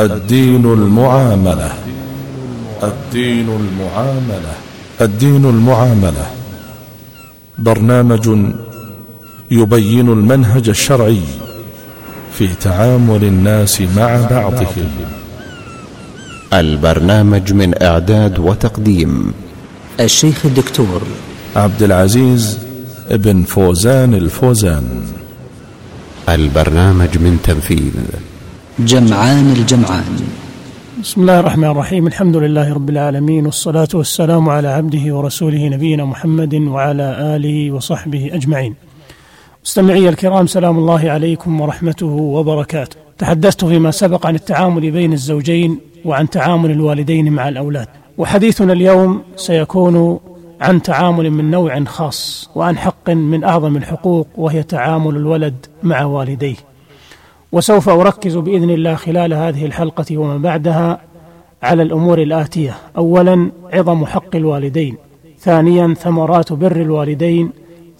الدين المعاملة. الدين المعاملة. الدين المعاملة. برنامج يبين المنهج الشرعي في تعامل الناس مع بعضهم. البرنامج من إعداد وتقديم الشيخ الدكتور عبد العزيز بن فوزان الفوزان. البرنامج من تنفيذ جمعان الجمعان. بسم الله الرحمن الرحيم. الحمد لله رب العالمين والصلاة والسلام على عبده ورسوله نبينا محمد وعلى آله وصحبه أجمعين. مستمعي الكرام سلام الله عليكم ورحمته وبركاته. تحدثت فيما سبق عن التعامل بين الزوجين وعن تعامل الوالدين مع الأولاد. وحديثنا اليوم سيكون عن تعامل من نوع خاص وعن حق من أعظم الحقوق وهي تعامل الولد مع والديه. وسوف أركز بإذن الله خلال هذه الحلقة وما بعدها على الأمور الآتية. أولا عظم حق الوالدين. ثانيا ثمرات بر الوالدين.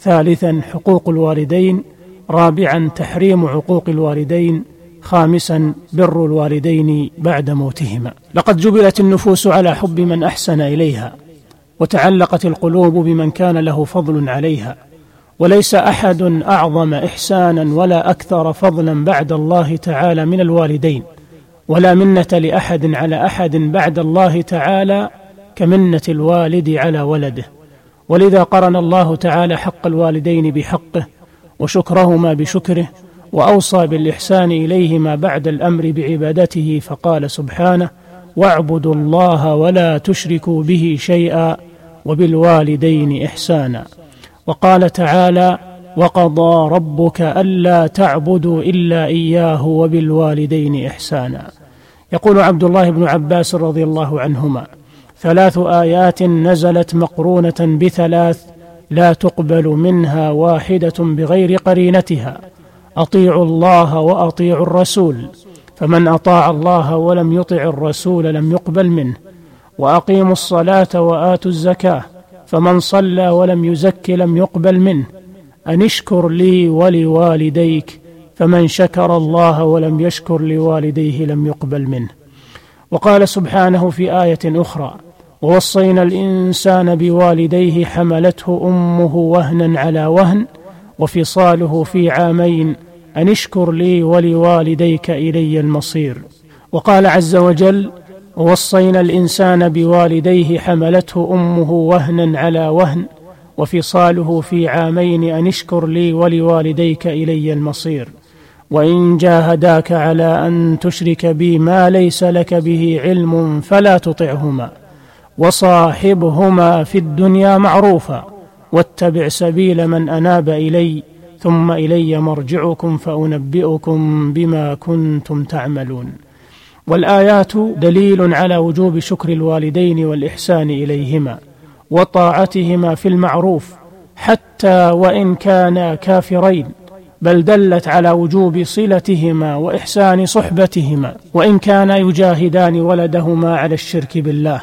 ثالثا حقوق الوالدين. رابعا تحريم عقوق الوالدين. خامسا بر الوالدين بعد موتهما. لقد جبلت النفوس على حب من أحسن إليها وتعلقت القلوب بمن كان له فضل عليها. وليس أحد أعظم إحسانا ولا أكثر فضلا بعد الله تعالى من الوالدين ولا منة لأحد على أحد بعد الله تعالى كمنة الوالد على ولده. ولذا قرن الله تعالى حق الوالدين بحقه وشكرهما بشكره وأوصى بالإحسان إليهما بعد الأمر بعبادته فقال سبحانه واعبدوا الله ولا تشركوا به شيئا وبالوالدين إحسانا. وقال تعالى وقضى ربك ألا تعبدوا إلا إياه وبالوالدين إحسانا. يقول عبد الله بن عباس رضي الله عنهما ثلاث آيات نزلت مقرونة بثلاث لا تقبل منها واحدة بغير قرينتها أطيعوا الله وأطيعوا الرسول فمن أطاع الله ولم يطع الرسول لم يقبل منه وأقيموا الصلاة وآتوا الزكاة فمن صلى ولم يزك لم يقبل منه. أن اشكر لي ولوالديك. فمن شكر الله ولم يشكر لوالديه لم يقبل منه. وقال سبحانه في آية أخرى ووصينا الإنسان بوالديه حملته أمه وهنا على وهن وفصاله في عامين أن اشكر لي ولوالديك إلي المصير. وقال عز وجل ووصينا الإنسان بوالديه حملته أمه وهنا على وهن وفصاله في عامين أن اشكر لي ولوالديك إلي المصير. وإن جاهداك على أن تشرك بي ما ليس لك به علم فلا تطعهما وصاحبهما في الدنيا معروفا واتبع سبيل من أناب إلي ثم إلي مرجعكم فأنبئكم بما كنتم تعملون. والآيات دليل على وجوب شكر الوالدين والإحسان إليهما وطاعتهما في المعروف حتى وإن كانا كافرين بل دلت على وجوب صلتهما وإحسان صحبتهما وإن كانا يجاهدان ولدهما على الشرك بالله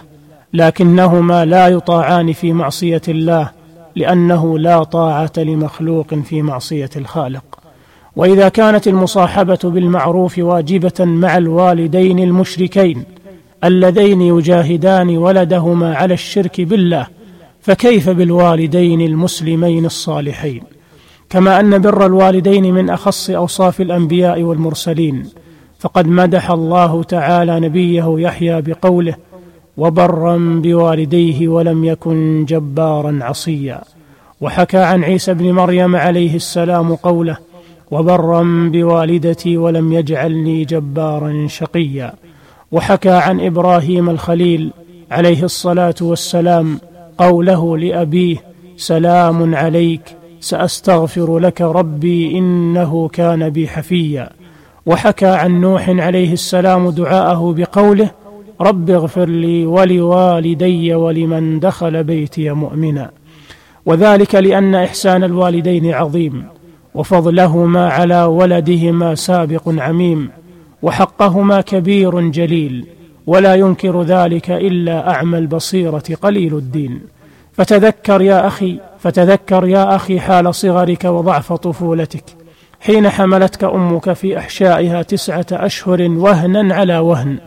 لكنهما لا يطاعان في معصية الله لأنه لا طاعة لمخلوق في معصية الخالق. وإذا كانت المصاحبة بالمعروف واجبة مع الوالدين المشركين اللذين يجاهدان ولدهما على الشرك بالله فكيف بالوالدين المسلمين الصالحين؟ كما أن بر الوالدين من أخص أوصاف الأنبياء والمرسلين فقد مدح الله تعالى نبيه يحيى بقوله وبرا بوالديه ولم يكن جبارا عصيا وحكى عن عيسى بن مريم عليه السلام قوله وبرا بوالدتي ولم يجعلني جبارا شقيا. وحكى عن إبراهيم الخليل عليه الصلاة والسلام قوله لأبيه سلام عليك سأستغفر لك ربي إنه كان بي حفيا. وحكى عن نوح عليه السلام دعاءه بقوله رب اغفر لي ولوالدي ولمن دخل بيتي مؤمنا. وذلك لأن إحسان الوالدين عظيم. وفضلهما على ولدهما سابق عميم وحقهما كبير جليل ولا ينكر ذلك إلا أعمى البصيرة قليل الدين. فتذكر يا أخي فتذكر يا أخي حال صغرك وضعف طفولتك حين حملتك أمك في أحشائها تسعة أشهر وهنا على وهن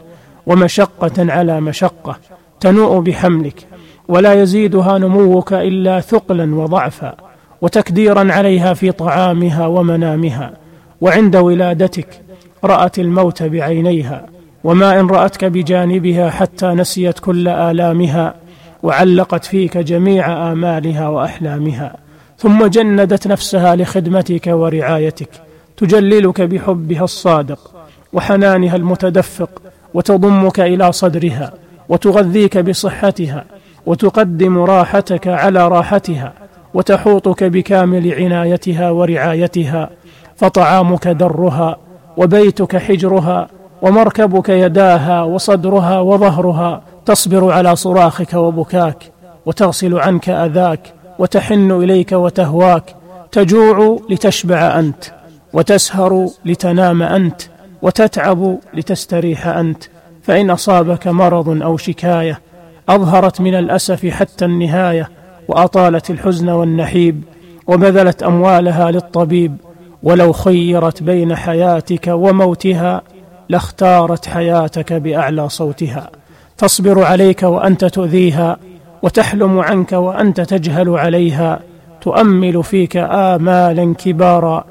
ومشقة على مشقة تنوء بحملك ولا يزيدها نموك إلا ثقلا وضعفا. وتكديرا عليها في طعامها ومنامها وعند ولادتك رأت الموت بعينيها وما إن رأتك بجانبها حتى نسيت كل آلامها وعلقت فيك جميع آمالها وأحلامها. ثم جندت نفسها لخدمتك ورعايتك تجللك بحبها الصادق وحنانها المتدفق وتضمك إلى صدرها وتغذيك بصحتها وتقدم راحتك على راحتها. وتحوطك بكامل عنايتها ورعايتها فطعامك درها وبيتك حجرها ومركبك يداها وصدرها وظهرها تصبر على صراخك وبكاك وتغسل عنك أذاك وتحن إليك وتهواك تجوع لتشبع أنت وتسهر لتنام أنت وتتعب لتستريح أنت فإن أصابك مرض أو شكاية أظهرت من الأسف حتى النهاية وأطالت الحزن والنحيب وبذلت أموالها للطبيب ولو خيرت بين حياتك وموتها لاختارت حياتك بأعلى صوتها. تصبر عليك وأنت تؤذيها وتحلم عنك وأنت تجهل عليها. تؤمل فيك آمالا كبارا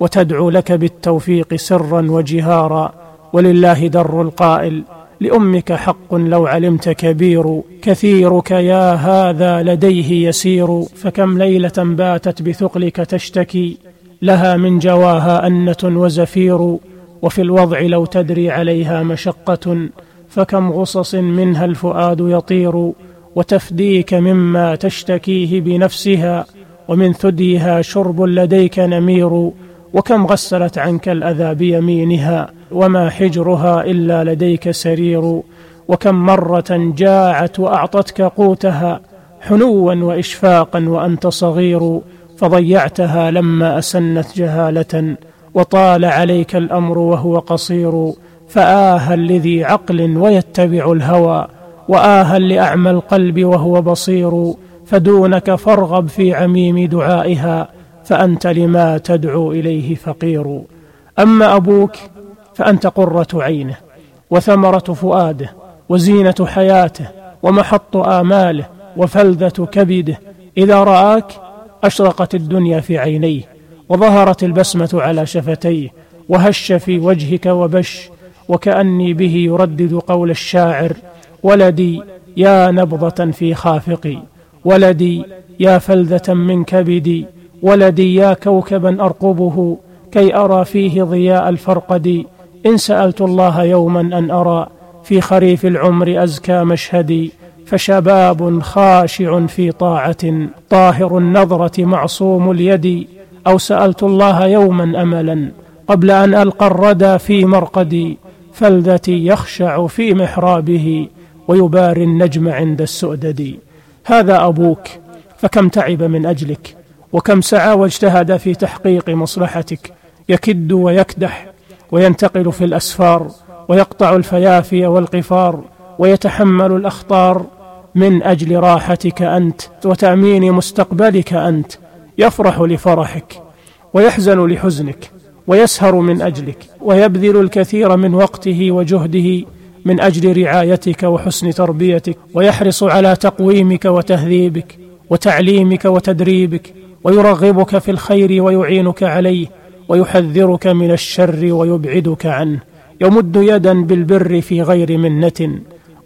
وتدعو لك بالتوفيق سرا وجهارا. ولله در القائل لأمك حق لو علمت كبير كثيرك يا هذا لديه يسير فكم ليلة باتت بثقلك تشتكي لها من جواها أنة وزفير وفي الوضع لو تدري عليها مشقة فكم غصص منها الفؤاد يطير وتفديك مما تشتكيه بنفسها ومن ثديها شرب لديك نمير وكم غسلت عنك الأذى بيمينها. وما حجرها إلا لديك سرير وكم مرة جاعت وأعطتك قوتها حنوا واشفاقا وأنت صغير فضيعتها لما أسنت جهالة وطال عليك الأمر وهو قصير فآها لذي عقل ويتبع الهوى وآها لأعمى القلب وهو بصير فدونك فارغب في عميم دعائها فأنت لما تدعو إليه فقير. أما أبوك فأنت قرة عينه وثمرة فؤاده وزينة حياته ومحط آماله وفلذة كبده. إذا رآك أشرقت الدنيا في عينيه وظهرت البسمة على شفتيه وهش في وجهك وبش وكأني به يردد قول الشاعر ولدي يا نبضة في خافقي ولدي يا فلذة من كبدي ولدي يا كوكبا أرقبه كي أرى فيه ضياء الفرقد. إن سألت الله يوما أن أرى في خريف العمر أزكى مشهدي فشباب خاشع في طاعة طاهر النظرة معصوم اليد. أو سألت الله يوما أملا قبل أن ألقى الردى في مرقدي فلذتي يخشع في محرابه ويباري النجم عند السؤدد. هذا أبوك فكم تعب من أجلك؟ وكم سعى واجتهد في تحقيق مصلحتك؟ يكد ويكدح وينتقل في الأسفار ويقطع الفيافي والقفار ويتحمل الأخطار. من أجل راحتك أنت وتأمين مستقبلك أنت يفرح لفرحك ويحزن لحزنك ويسهر من أجلك ويبذل الكثير من وقته وجهده من أجل رعايتك وحسن تربيتك ويحرص على تقويمك وتهذيبك وتعليمك وتدريبك ويرغبك في الخير ويعينك عليه. ويحذرك من الشر ويبعدك عنه يمد يدا بالبر في غير منة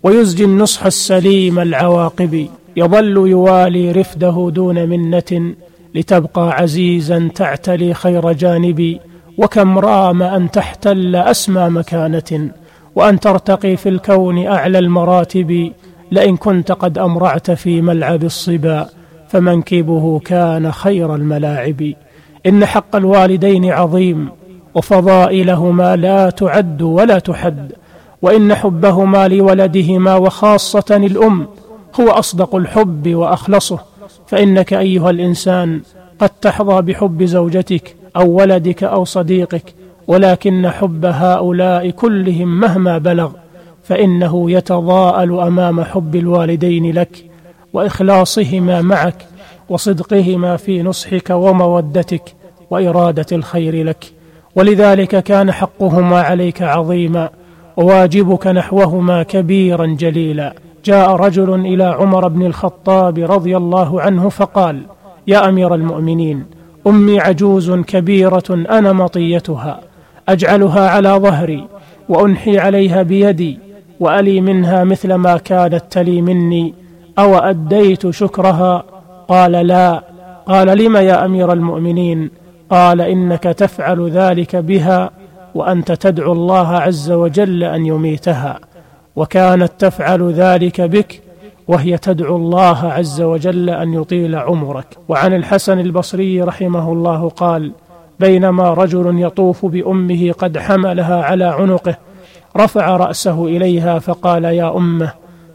ويزجي النصح السليم العواقب يظل يوالي رفده دون منة لتبقى عزيزا تعتلي خير جانبي وكم رام أن تحتل أسمى مكانة وأن ترتقي في الكون أعلى المراتب لئن كنت قد أمرعت في ملعب الصبا فمنكبه كان خير الملاعب. إن حق الوالدين عظيم وفضائلهما لا تعد ولا تحد وإن حبهما لولدهما وخاصة الأم هو أصدق الحب وأخلصه فإنك أيها الإنسان قد تحظى بحب زوجتك أو ولدك أو صديقك ولكن حب هؤلاء كلهم مهما بلغ فإنه يتضاءل أمام حب الوالدين لك وإخلاصهما معك وصدقهما في نصحك ومودتك وإرادة الخير لك. ولذلك كان حقهما عليك عظيما وواجبك نحوهما كبيرا جليلا. جاء رجل إلى عمر بن الخطاب رضي الله عنه فقال يا أمير المؤمنين أمي عجوز كبيرة أنا مطيتها أجعلها على ظهري وأنحي عليها بيدي وألي منها مثل ما كانت تلي مني أو أديت شكرها قال لا. قال لم يا أمير المؤمنين؟ قال إنك تفعل ذلك بها وأنت تدعو الله عز وجل أن يميتها. وكانت تفعل ذلك بك وهي تدعو الله عز وجل أن يطيل عمرك. وعن الحسن البصري رحمه الله قال بينما رجل يطوف بأمه قد حملها على عنقه رفع رأسه إليها فقال يا أمة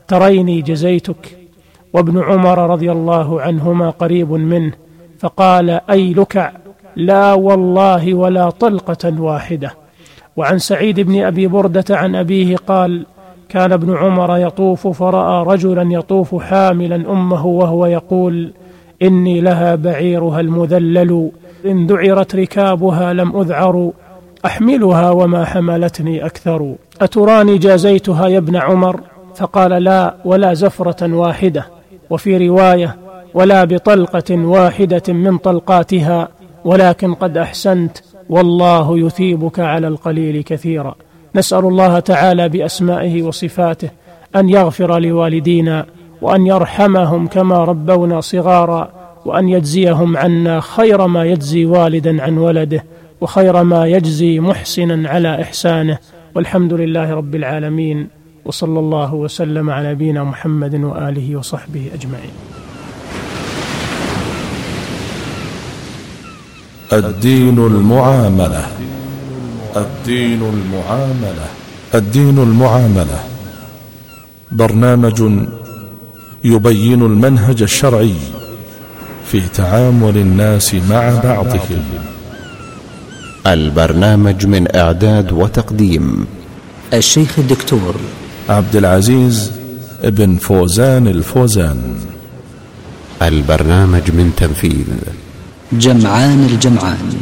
تريني جزيتك. وابن عمر رضي الله عنهما قريب منه فقال اي لكع لا والله ولا طلقة واحدة. وعن سعيد بن أبي بردة عن أبيه قال كان ابن عمر يطوف فرأى رجلا يطوف حاملا أمه وهو يقول إني لها بعيرها المذلل إن ذعرت ركابها لم أذعر أحملها وما حملتني أكثر. أتراني جازيتها يا ابن عمر؟ فقال لا ولا زفرة واحدة. وفي رواية ولا بطلقة واحدة من طلقاتها ولكن قد أحسنت والله يثيبك على القليل كثيرا. نسأل الله تعالى بأسمائه وصفاته أن يغفر لوالدينا وأن يرحمهم كما ربونا صغارا وأن يجزيهم عنا خير ما يجزي والدا عن ولده وخير ما يجزي محسنا على إحسانه والحمد لله رب العالمين. وصلى الله وسلم على نبينا محمد وآله وصحبه أجمعين. الدين المعاملة. الدين المعاملة. الدين المعاملة. برنامج يبين المنهج الشرعي في تعامل الناس مع بعضهم. البرنامج من إعداد وتقديم الشيخ الدكتور عبد العزيز بن فوزان الفوزان. البرنامج من تنفيذ. جمعان الجمعان.